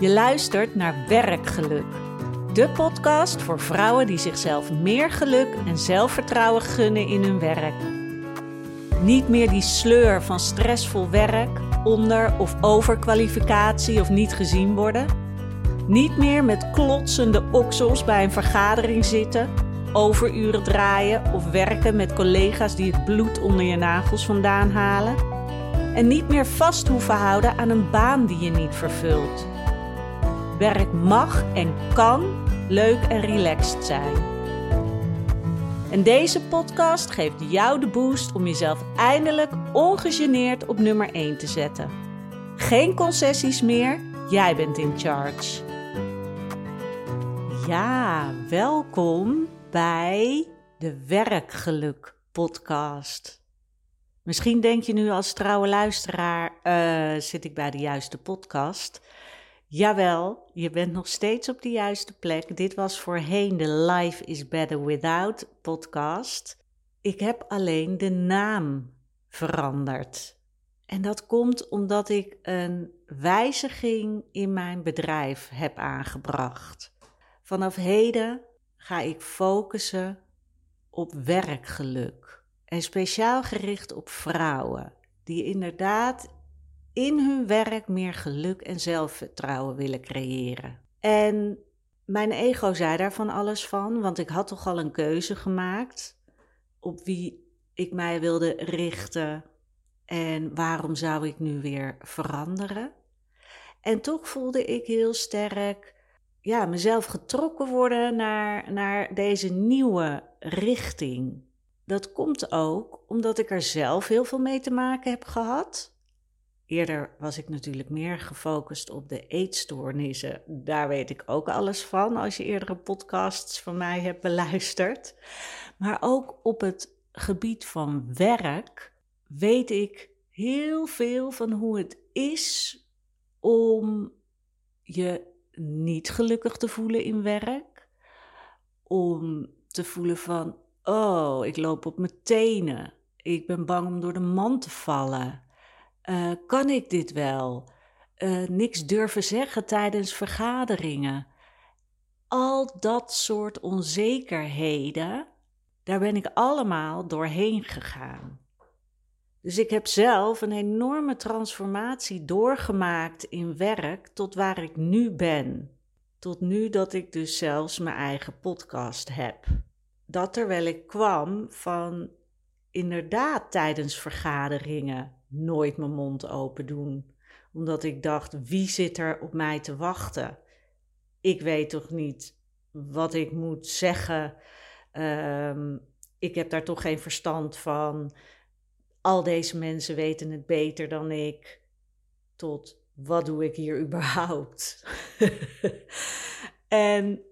Je luistert naar Werkgeluk, de podcast voor vrouwen die zichzelf meer geluk en zelfvertrouwen gunnen in hun werk. Niet meer die sleur van stressvol werk, onder- of overkwalificatie of niet gezien worden. Niet meer met klotsende oksels bij een vergadering zitten, overuren draaien of werken met collega's die het bloed onder je nagels vandaan halen. En niet meer vast hoeven houden aan een baan die je niet vervult. Werk mag en kan leuk en relaxed zijn. En deze podcast geeft jou de boost om jezelf eindelijk ongegeneerd op nummer 1 te zetten. Geen concessies meer, jij bent in charge. Ja, welkom bij de Werkgeluk podcast. Misschien denk je nu als trouwe luisteraar, uh, zit ik bij de juiste podcast? Jawel, je bent nog steeds op de juiste plek. Dit was voorheen de Life is Better Without podcast. Ik heb alleen de naam veranderd. En dat komt omdat ik een wijziging in mijn bedrijf heb aangebracht. Vanaf heden ga ik focussen op werkgeluk. En speciaal gericht op vrouwen die inderdaad in hun werk meer geluk en zelfvertrouwen willen creëren. En mijn ego zei daar van alles van, want ik had toch al een keuze gemaakt op wie ik mij wilde richten en waarom zou ik nu weer veranderen. En toch voelde ik heel sterk ja, mezelf getrokken worden naar, naar deze nieuwe richting. Dat komt ook omdat ik er zelf heel veel mee te maken heb gehad. Eerder was ik natuurlijk meer gefocust op de eetstoornissen. Daar weet ik ook alles van als je eerdere podcasts van mij hebt beluisterd. Maar ook op het gebied van werk weet ik heel veel van hoe het is om je niet gelukkig te voelen in werk. Om te voelen van, oh, ik loop op mijn tenen. Ik ben bang om door de man te vallen. Uh, kan ik dit wel? Uh, niks durven zeggen tijdens vergaderingen. Al dat soort onzekerheden, daar ben ik allemaal doorheen gegaan. Dus ik heb zelf een enorme transformatie doorgemaakt in werk tot waar ik nu ben. Tot nu dat ik dus zelfs mijn eigen podcast heb. Dat terwijl ik kwam van inderdaad tijdens vergaderingen nooit mijn mond open doen. Omdat ik dacht, wie zit er op mij te wachten? Ik weet toch niet wat ik moet zeggen. Ehm, ik heb daar toch geen verstand van. Al deze mensen weten het beter dan ik. Tot wat doe ik hier überhaupt? en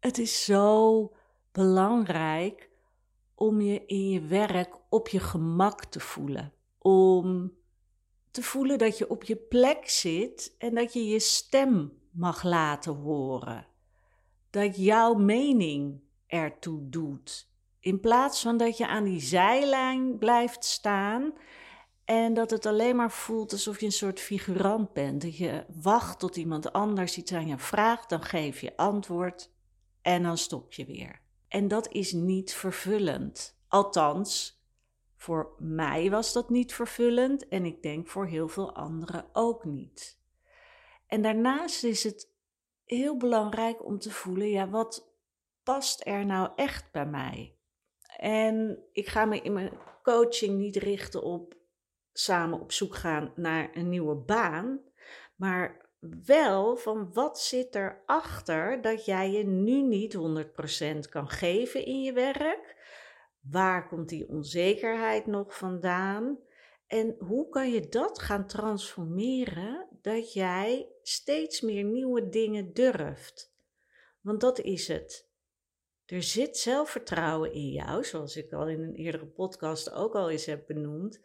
het is zo belangrijk om je in je werk op je gemak te voelen om te voelen dat je op je plek zit en dat je je stem mag laten horen. Dat jouw mening ertoe doet. In plaats van dat je aan die zijlijn blijft staan en dat het alleen maar voelt alsof je een soort figurant bent. Dat je wacht tot iemand anders iets aan je vraagt, dan geef je antwoord en dan stop je weer. En dat is niet vervullend. Althans, voor mij was dat niet vervullend en ik denk voor heel veel anderen ook niet. En daarnaast is het heel belangrijk om te voelen, ja, wat past er nou echt bij mij? En ik ga me in mijn coaching niet richten op samen op zoek gaan naar een nieuwe baan, maar wel van wat zit erachter dat jij je nu niet 100% kan geven in je werk Waar komt die onzekerheid nog vandaan? En hoe kan je dat gaan transformeren dat jij steeds meer nieuwe dingen durft? Want dat is het. Er zit zelfvertrouwen in jou, zoals ik al in een eerdere podcast ook al eens heb benoemd.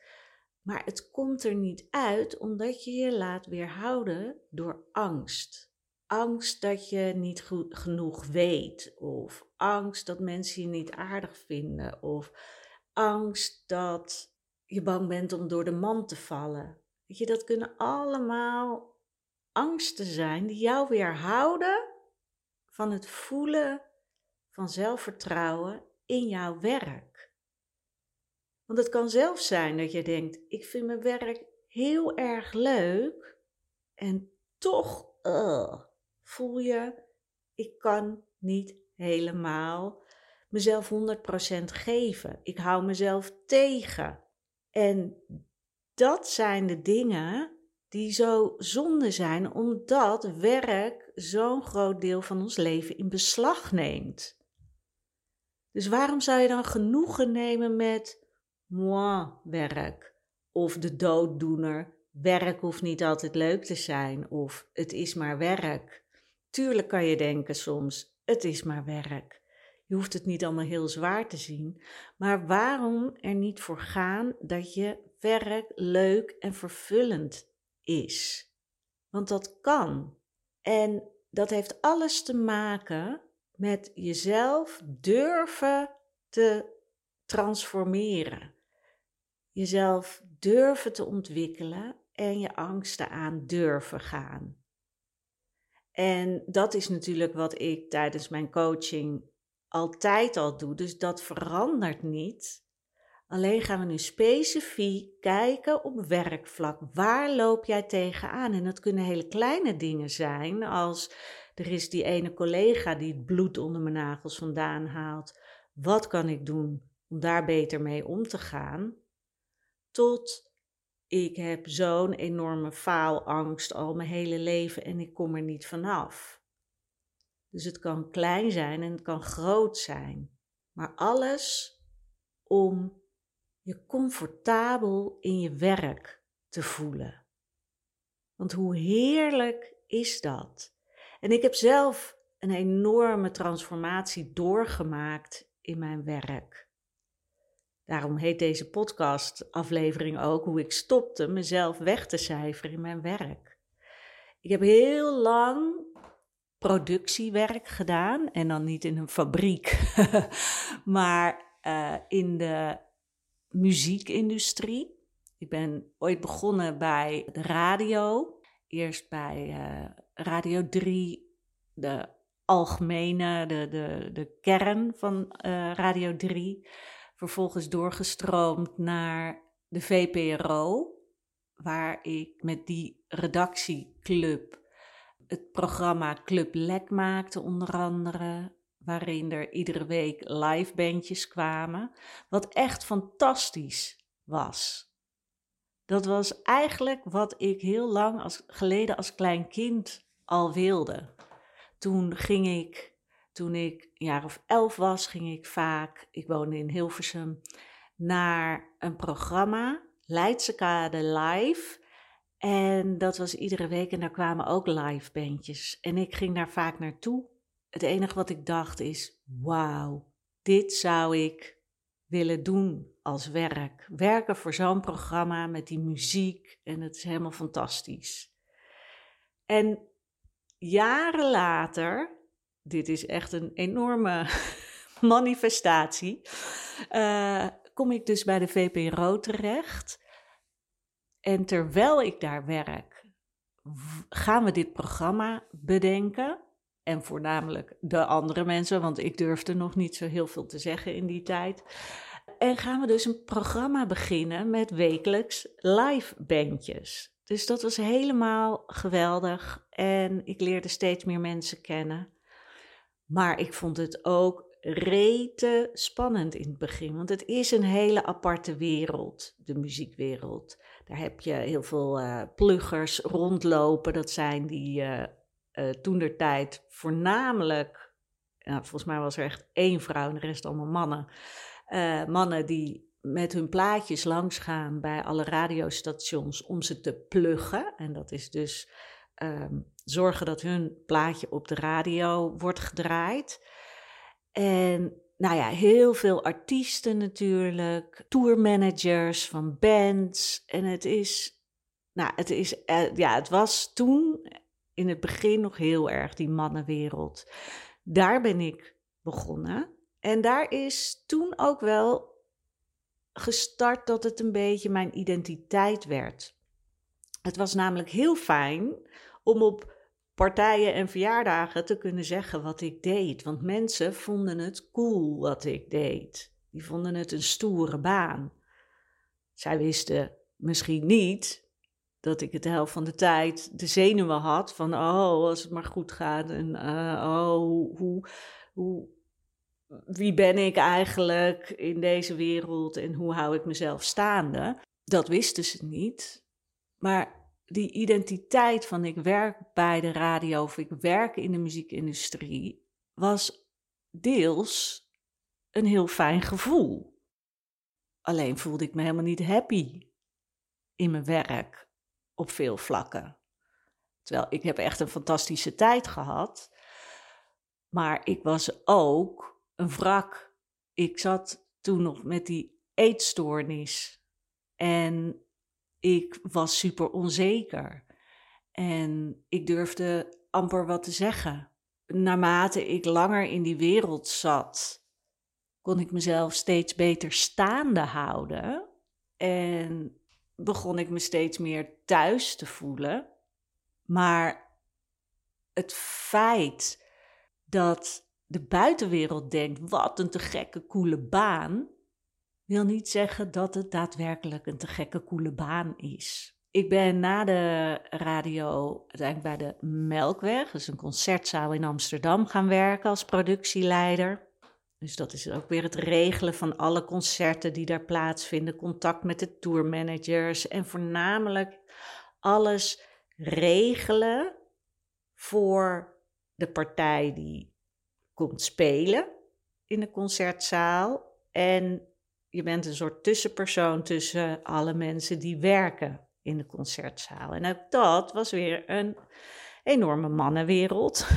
Maar het komt er niet uit omdat je je laat weerhouden door angst angst dat je niet goed genoeg weet, of angst dat mensen je niet aardig vinden, of angst dat je bang bent om door de man te vallen. Weet je, dat kunnen allemaal angsten zijn die jou weerhouden van het voelen van zelfvertrouwen in jouw werk. Want het kan zelfs zijn dat je denkt: ik vind mijn werk heel erg leuk en toch voel je, ik kan niet helemaal mezelf 100% geven. Ik hou mezelf tegen. En dat zijn de dingen die zo zonde zijn, omdat werk zo'n groot deel van ons leven in beslag neemt. Dus waarom zou je dan genoegen nemen met moi werk of de dooddoener? Werk hoeft niet altijd leuk te zijn of het is maar werk. Tuurlijk kan je denken soms, het is maar werk. Je hoeft het niet allemaal heel zwaar te zien, maar waarom er niet voor gaan dat je werk leuk en vervullend is? Want dat kan. En dat heeft alles te maken met jezelf durven te transformeren. Jezelf durven te ontwikkelen en je angsten aan durven gaan. En dat is natuurlijk wat ik tijdens mijn coaching altijd al doe, dus dat verandert niet. Alleen gaan we nu specifiek kijken op werkvlak. Waar loop jij tegenaan? En dat kunnen hele kleine dingen zijn, als er is die ene collega die het bloed onder mijn nagels vandaan haalt. Wat kan ik doen om daar beter mee om te gaan? Tot ik heb zo'n enorme faalangst al mijn hele leven en ik kom er niet vanaf. Dus het kan klein zijn en het kan groot zijn. Maar alles om je comfortabel in je werk te voelen. Want hoe heerlijk is dat? En ik heb zelf een enorme transformatie doorgemaakt in mijn werk. Daarom heet deze podcast-aflevering ook hoe ik stopte mezelf weg te cijferen in mijn werk. Ik heb heel lang productiewerk gedaan en dan niet in een fabriek, maar uh, in de muziekindustrie. Ik ben ooit begonnen bij de radio, eerst bij uh, Radio 3, de algemene, de, de, de kern van uh, Radio 3 vervolgens doorgestroomd naar de VPRO, waar ik met die redactieclub het programma Club Lek maakte, onder andere, waarin er iedere week live bandjes kwamen, wat echt fantastisch was. Dat was eigenlijk wat ik heel lang als, geleden als klein kind al wilde. Toen ging ik toen ik een jaar of elf was, ging ik vaak, ik woonde in Hilversum, naar een programma, Leidse Kade Live. En dat was iedere week en daar kwamen ook live bandjes. En ik ging daar vaak naartoe. Het enige wat ik dacht is, wauw, dit zou ik willen doen als werk. Werken voor zo'n programma met die muziek en het is helemaal fantastisch. En jaren later dit is echt een enorme manifestatie. Uh, kom ik dus bij de VPRO terecht. En terwijl ik daar werk, gaan we dit programma bedenken. En voornamelijk de andere mensen, want ik durfde nog niet zo heel veel te zeggen in die tijd. En gaan we dus een programma beginnen met wekelijks live bandjes. Dus dat was helemaal geweldig. En ik leerde steeds meer mensen kennen. Maar ik vond het ook rete spannend in het begin. Want het is een hele aparte wereld, de muziekwereld. Daar heb je heel veel uh, pluggers rondlopen. Dat zijn die uh, toen der tijd voornamelijk, volgens mij was er echt één vrouw en de rest allemaal mannen. mannen die met hun plaatjes langsgaan bij alle radiostations om ze te pluggen. En dat is dus um, zorgen dat hun plaatje op de radio wordt gedraaid. En nou ja, heel veel artiesten natuurlijk, tourmanagers van bands. En het is, nou, het is, eh, ja, het was toen in het begin nog heel erg die mannenwereld. Daar ben ik begonnen. En daar is toen ook wel gestart dat het een beetje mijn identiteit werd. Het was namelijk heel fijn om op partijen en verjaardagen te kunnen zeggen wat ik deed. Want mensen vonden het cool wat ik deed. Die vonden het een stoere baan. Zij wisten misschien niet dat ik het de helft van de tijd de zenuwen had van, oh, als het maar goed gaat en uh, oh, hoe, hoe, wie ben ik eigenlijk in deze wereld en hoe hou ik mezelf staande? Dat wisten ze niet. Maar die identiteit van ik werk bij de radio of ik werk in de muziekindustrie was deels een heel fijn gevoel. Alleen voelde ik me helemaal niet happy in mijn werk op veel vlakken. Terwijl ik heb echt een fantastische tijd gehad. Maar ik was ook een wrak. Ik zat toen nog met die eetstoornis. En ik was super onzeker. En ik durfde amper wat te zeggen. Naarmate ik langer in die wereld zat, kon ik mezelf steeds beter staande houden. En begon ik me steeds meer thuis te voelen. Maar het feit dat de buitenwereld denkt: wat een te gekke, coole baan, wil niet zeggen dat het daadwerkelijk een te gekke, coole baan is. Ik ben na de radio uiteindelijk bij de Melkweg, dus een concertzaal in Amsterdam, gaan werken als productieleider. Dus dat is ook weer het regelen van alle concerten die daar plaatsvinden, contact met de tourmanagers en voornamelijk alles regelen voor de partij die komt spelen in de concertzaal. En je bent een soort tussenpersoon tussen alle mensen die werken in de concertzaal. En ook dat was weer een enorme mannenwereld.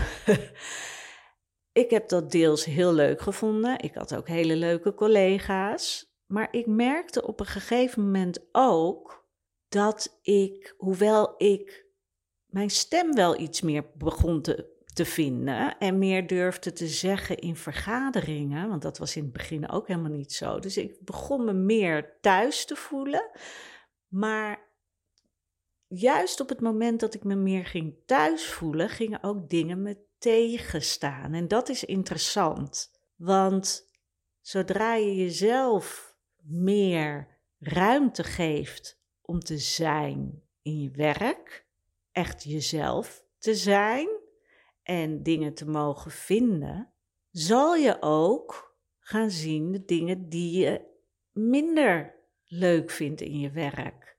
ik heb dat deels heel leuk gevonden. Ik had ook hele leuke collega's. Maar ik merkte op een gegeven moment ook dat ik, hoewel ik mijn stem wel iets meer begon te, te vinden en meer durfde te zeggen in vergaderingen, want dat was in het begin ook helemaal niet zo. Dus ik begon me meer thuis te voelen. Maar juist op het moment dat ik me meer ging thuis voelen, gingen ook dingen me tegenstaan. En dat is interessant, want zodra je jezelf meer ruimte geeft om te zijn in je werk, echt jezelf te zijn en dingen te mogen vinden, zal je ook gaan zien de dingen die je minder leuk vindt in je werk.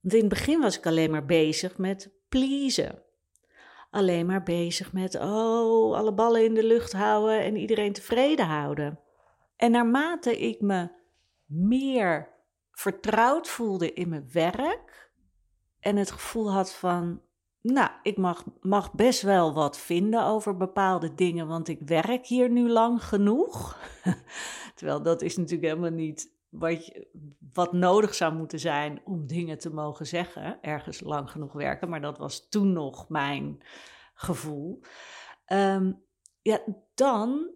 Want in het begin was ik alleen maar bezig met pleasen alleen maar bezig met, oh, alle ballen in de lucht houden en iedereen tevreden houden. En naarmate ik me meer vertrouwd voelde in mijn werk en het gevoel had van, nou, ik mag, mag best wel wat vinden over bepaalde dingen, want ik werk hier nu lang genoeg. Terwijl dat is natuurlijk helemaal niet wat, wat nodig zou moeten zijn om dingen te mogen zeggen. Ergens lang genoeg werken, maar dat was toen nog mijn gevoel. Ehm, ja, dan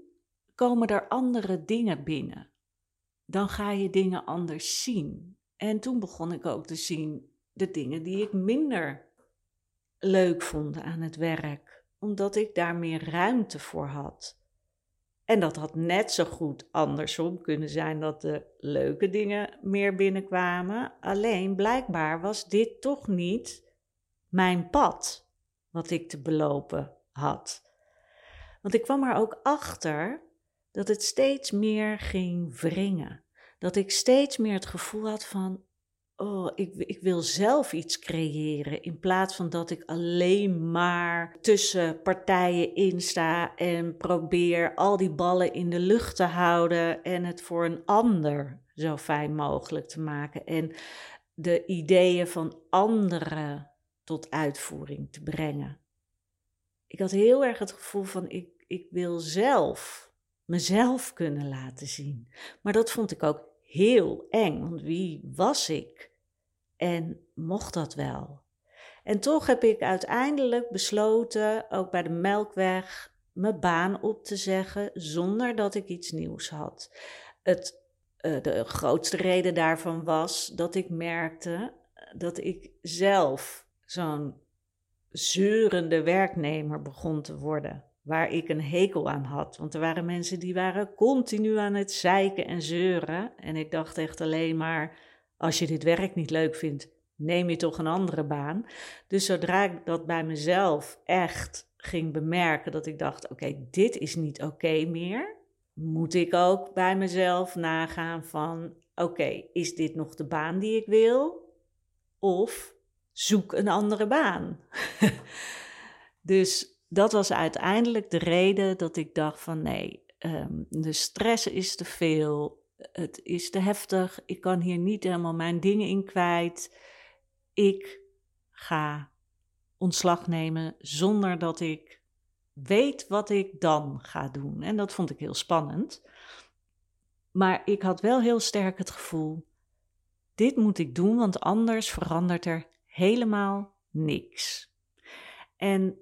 komen er andere dingen binnen. Dan ga je dingen anders zien. En toen begon ik ook te zien de dingen die ik minder leuk vond aan het werk, omdat ik daar meer ruimte voor had. En dat had net zo goed andersom kunnen zijn dat de leuke dingen meer binnenkwamen. Alleen blijkbaar was dit toch niet mijn pad wat ik te belopen had. Want ik kwam er ook achter dat het steeds meer ging wringen. Dat ik steeds meer het gevoel had van, oh, ik, ik wil zelf iets creëren. In plaats van dat ik alleen maar tussen partijen insta en probeer al die ballen in de lucht te houden en het voor een ander zo fijn mogelijk te maken. En de ideeën van anderen tot uitvoering te brengen. Ik had heel erg het gevoel van ik, ik wil zelf mezelf kunnen laten zien. Maar dat vond ik ook heel eng, want wie was ik? En mocht dat wel? En toch heb ik uiteindelijk besloten, ook bij de Melkweg, mijn baan op te zeggen zonder dat ik iets nieuws had. Het, uh, de grootste reden daarvan was dat ik merkte dat ik zelf zo'n zeurende werknemer begon te worden. Waar ik een hekel aan had. Want er waren mensen die waren continu aan het zeiken en zeuren. En ik dacht echt alleen maar: als je dit werk niet leuk vindt, neem je toch een andere baan. Dus zodra ik dat bij mezelf echt ging bemerken, dat ik dacht: oké, dit is niet oké meer. Moet ik ook bij mezelf nagaan van: oké, is dit nog de baan die ik wil? Of zoek een andere baan. dus dat was uiteindelijk de reden dat ik dacht van nee, um, de stress is te veel, het is te heftig, ik kan hier niet helemaal mijn dingen in kwijt. Ik ga ontslag nemen zonder dat ik weet wat ik dan ga doen. En dat vond ik heel spannend. Maar ik had wel heel sterk het gevoel: dit moet ik doen, want anders verandert er helemaal niks. En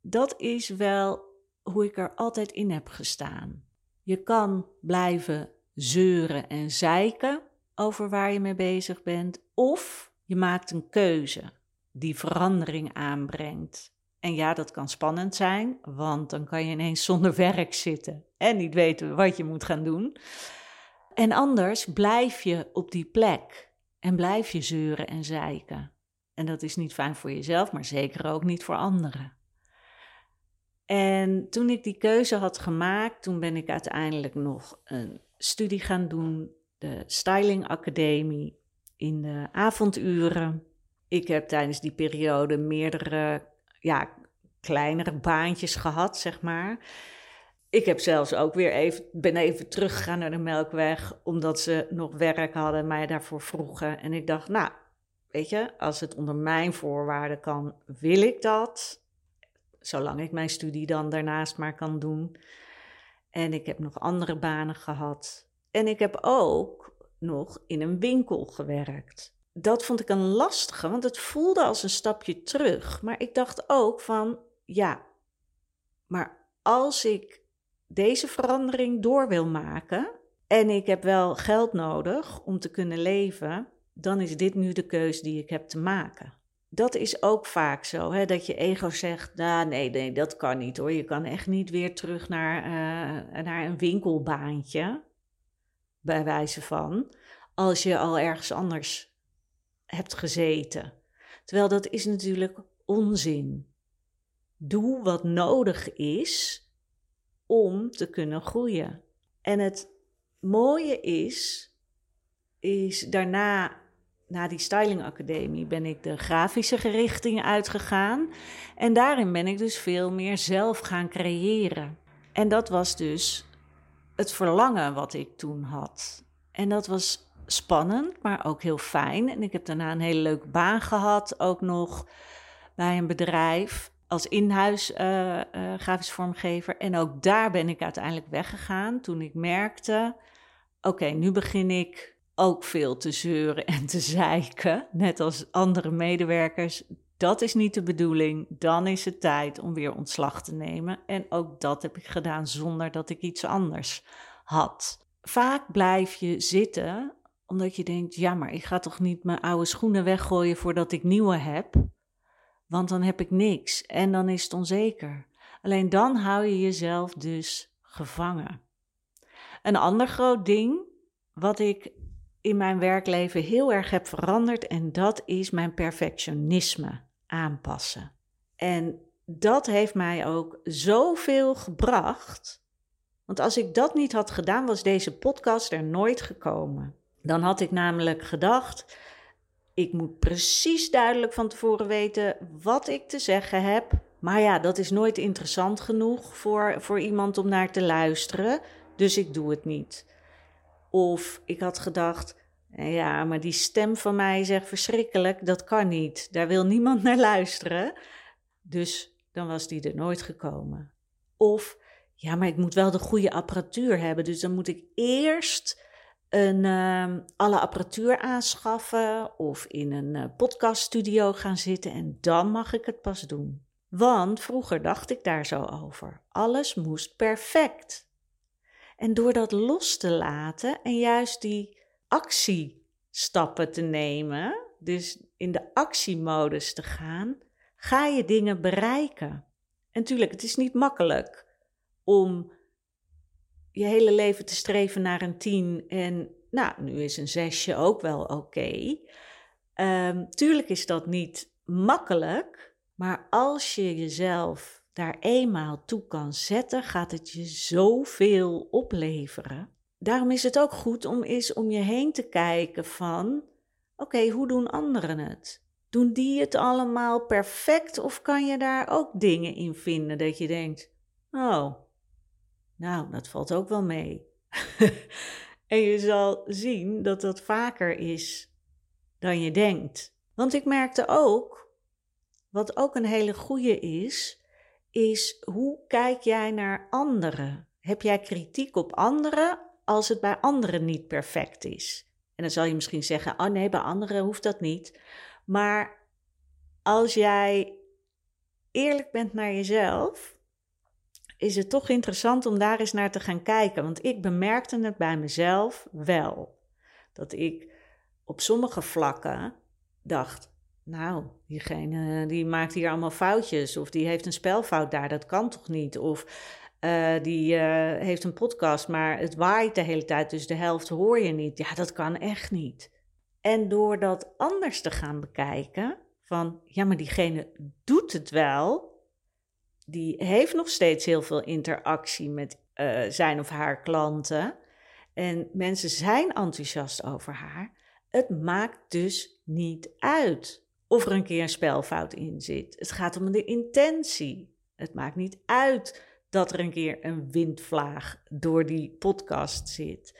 dat is wel hoe ik er altijd in heb gestaan. Je kan blijven zeuren en zeiken over waar je mee bezig bent, of je maakt een keuze die verandering aanbrengt. En ja, dat kan spannend zijn, want dan kan je ineens zonder werk zitten en niet weten wat je moet gaan doen. En anders blijf je op die plek en blijf je zeuren en zeiken. En dat is niet fijn voor jezelf, maar zeker ook niet voor anderen. En toen ik die keuze had gemaakt, toen ben ik uiteindelijk nog een studie gaan doen, de Styling Academie, in de avonduren. Ik heb tijdens die periode meerdere, ja, kleinere baantjes gehad, zeg maar. Ik heb zelfs ook weer even, ben even teruggegaan naar de Melkweg, omdat ze nog werk hadden en mij daarvoor vroegen. En ik dacht, nou, weet je, als het onder mijn voorwaarden kan, wil ik dat. Zolang ik mijn studie dan daarnaast maar kan doen. En ik heb nog andere banen gehad. En ik heb ook nog in een winkel gewerkt. Dat vond ik een lastige, want het voelde als een stapje terug. Maar ik dacht ook van, ja, maar als ik deze verandering door wil maken en ik heb wel geld nodig om te kunnen leven, dan is dit nu de keus die ik heb te maken. Dat is ook vaak zo, hè, dat je ego zegt, nou nee, nee, dat kan niet hoor. Je kan echt niet weer terug naar, uh, naar een winkelbaantje, bij wijze van, als je al ergens anders hebt gezeten. Terwijl dat is natuurlijk onzin. Doe wat nodig is om te kunnen groeien. En het mooie is, is daarna, na die Styling Academie, ben ik de grafische richting uitgegaan. En daarin ben ik dus veel meer zelf gaan creëren. En dat was dus het verlangen wat ik toen had. En dat was spannend, maar ook heel fijn. En ik heb daarna een hele leuke baan gehad, ook nog bij een bedrijf als inhuis uh, grafisch vormgever. En ook daar ben ik uiteindelijk weggegaan toen ik merkte: oké, nu begin ik ook veel te zeuren en te zeiken, net als andere medewerkers. Dat is niet de bedoeling. Dan is het tijd om weer ontslag te nemen. En ook dat heb ik gedaan zonder dat ik iets anders had. Vaak blijf je zitten omdat je denkt: ja, maar ik ga toch niet mijn oude schoenen weggooien voordat ik nieuwe heb want dan heb ik niks en dan is het onzeker. Alleen dan hou je jezelf dus gevangen. Een ander groot ding wat ik in mijn werkleven heel erg heb veranderd en dat is mijn perfectionisme aanpassen. En dat heeft mij ook zoveel gebracht. Want als ik dat niet had gedaan, was deze podcast er nooit gekomen. Dan had ik namelijk gedacht: ik moet precies duidelijk van tevoren weten wat ik te zeggen heb. Maar ja, dat is nooit interessant genoeg voor, voor iemand om naar te luisteren. Dus ik doe het niet. Of ik had gedacht, ja, maar die stem van mij zegt verschrikkelijk, dat kan niet. Daar wil niemand naar luisteren. Dus dan was die er nooit gekomen. Of, ja, maar ik moet wel de goede apparatuur hebben. Dus dan moet ik eerst een, uh, alle apparatuur aanschaffen of in een uh, podcaststudio gaan zitten en dan mag ik het pas doen. Want vroeger dacht ik daar zo over. Alles moest perfect. En door dat los te laten en juist die actiestappen te nemen, dus in de actiemodus te gaan, ga je dingen bereiken. En natuurlijk, het is niet makkelijk om je hele leven te streven naar een tien en nou, nu is een zesje ook wel oké. Ehm, tuurlijk is dat niet makkelijk, maar als je jezelf daar eenmaal toe kan zetten, gaat het je zoveel opleveren. Daarom is het ook goed om eens om je heen te kijken van, oké, hoe doen anderen het? Doen die het allemaal perfect of kan je daar ook dingen in vinden dat je denkt, oh, nou, dat valt ook wel mee. en je zal zien dat dat vaker is dan je denkt. Want ik merkte ook, wat ook een hele goede is, is hoe kijk jij naar anderen? Heb jij kritiek op anderen als het bij anderen niet perfect is? En dan zal je misschien zeggen: Oh nee, bij anderen hoeft dat niet. Maar als jij eerlijk bent naar jezelf, is het toch interessant om daar eens naar te gaan kijken. Want ik bemerkte het bij mezelf wel. Dat ik op sommige vlakken dacht: Nou, diegene die maakt hier allemaal foutjes. Of die heeft een spelfout daar, dat kan toch niet? Of uh, die uh, heeft een podcast, maar het waait de hele tijd, dus de helft hoor je niet. Ja, dat kan echt niet. En door dat anders te gaan bekijken, van ja, maar diegene doet het wel, die heeft nog steeds heel veel interactie met uh, zijn of haar klanten. En mensen zijn enthousiast over haar. Het maakt dus niet uit of er een keer een spelfout in zit. Het gaat om de intentie. Het maakt niet uit dat er een keer een windvlaag door die podcast zit.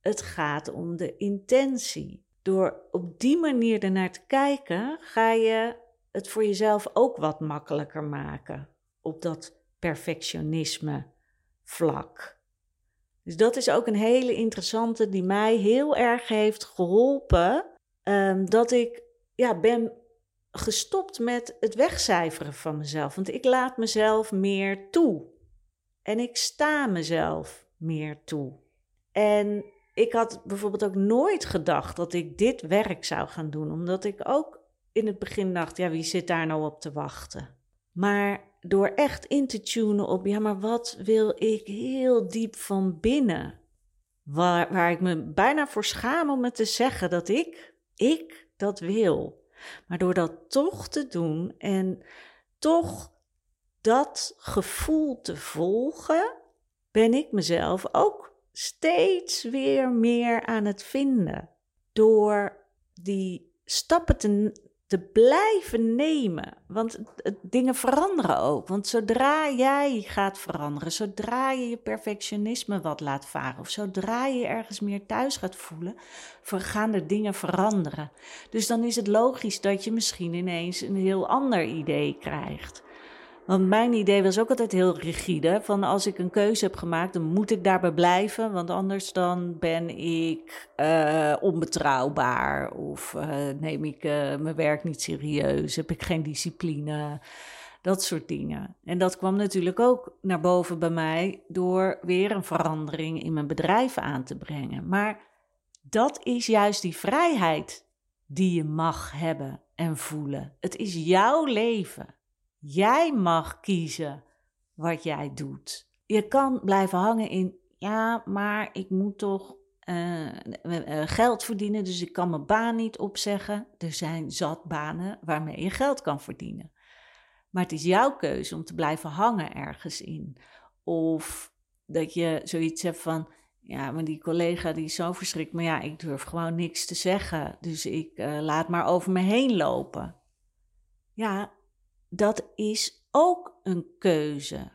Het gaat om de intentie. Door op die manier ernaar te kijken, ga je het voor jezelf ook wat makkelijker maken op dat perfectionisme vlak. Dus dat is ook een hele interessante die mij heel erg heeft geholpen. Um, dat ik ja, ben gestopt met het wegcijferen van mezelf. Want ik laat mezelf meer toe. En ik sta mezelf meer toe. En ik had bijvoorbeeld ook nooit gedacht dat ik dit werk zou gaan doen. Omdat ik ook in het begin dacht, ja, wie zit daar nou op te wachten? Maar door echt in te tunen op, ja, maar wat wil ik heel diep van binnen? Waar, waar ik me bijna voor schaam om het te zeggen dat ik, ik dat wil. Maar door dat toch te doen en toch dat gevoel te volgen, ben ik mezelf ook steeds weer meer aan het vinden. Door die stappen te, te blijven nemen. Want dingen veranderen ook. Want zodra jij gaat veranderen, zodra je je perfectionisme wat laat varen, of zodra je ergens meer thuis gaat voelen, gaan de dingen veranderen. Dus dan is het logisch dat je misschien ineens een heel ander idee krijgt. Want mijn idee was ook altijd heel rigide. Van als ik een keuze heb gemaakt, dan moet ik daarbij blijven. Want anders dan ben ik uh, onbetrouwbaar. Of uh, neem ik uh, mijn werk niet serieus. Heb ik geen discipline. Dat soort dingen. En dat kwam natuurlijk ook naar boven bij mij door weer een verandering in mijn bedrijf aan te brengen. Maar dat is juist die vrijheid die je mag hebben en voelen. Het is jouw leven. Jij mag kiezen wat jij doet. Je kan blijven hangen in, ja, maar ik moet toch uh, geld verdienen, dus ik kan mijn baan niet opzeggen. Er zijn zat banen waarmee je geld kan verdienen. Maar het is jouw keuze om te blijven hangen ergens in. Of dat je zoiets hebt van, ja, maar die collega die is zo verschrikt, maar ja, ik durf gewoon niks te zeggen. Dus ik laat maar over me heen lopen. Ja, dat is ook een keuze.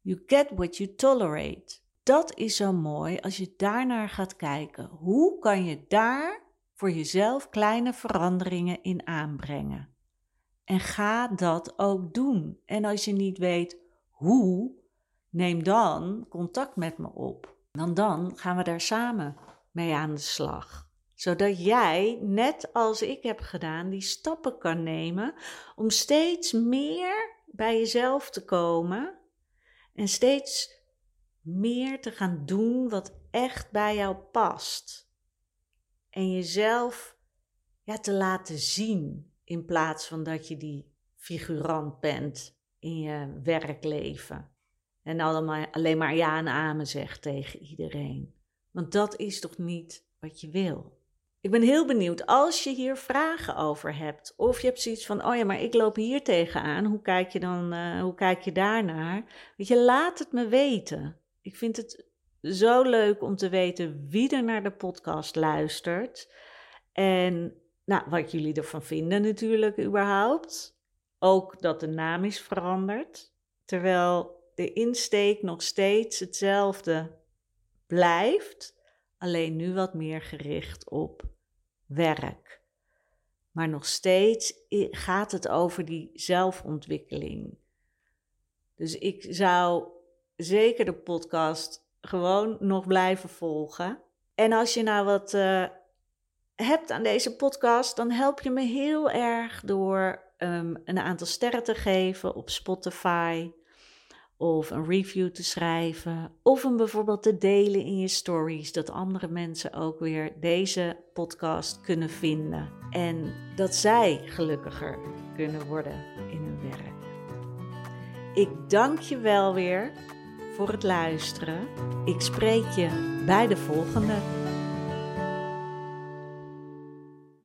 You get what you tolerate. Dat is zo mooi als je daarnaar gaat kijken. Hoe kan je daar voor jezelf kleine veranderingen in aanbrengen? En ga dat ook doen. En als je niet weet hoe, neem dan contact met me op. Want dan gaan we daar samen mee aan de slag zodat jij, net als ik heb gedaan, die stappen kan nemen om steeds meer bij jezelf te komen en steeds meer te gaan doen wat echt bij jou past. En jezelf ja, te laten zien in plaats van dat je die figurant bent in je werkleven. En allemaal, alleen maar ja en amen zegt tegen iedereen. Want dat is toch niet wat je wil? Ik ben heel benieuwd als je hier vragen over hebt. Of je hebt zoiets van: oh ja, maar ik loop hier tegenaan. Hoe kijk je dan? Uh, hoe kijk je daarnaar? Weet je, laat het me weten. Ik vind het zo leuk om te weten wie er naar de podcast luistert. En nou, wat jullie ervan vinden, natuurlijk, überhaupt. Ook dat de naam is veranderd. Terwijl de insteek nog steeds hetzelfde blijft, alleen nu wat meer gericht op werk. Maar nog steeds gaat het over die zelfontwikkeling. Dus ik zou zeker de podcast gewoon nog blijven volgen. En als je nou wat uh, hebt aan deze podcast, dan help je me heel erg door um, een aantal sterren te geven op Spotify of een review te schrijven, of hem bijvoorbeeld te delen in je stories, dat andere mensen ook weer deze podcast kunnen vinden en dat zij gelukkiger kunnen worden in hun werk. Ik dank je wel weer voor het luisteren. Ik spreek je bij de volgende.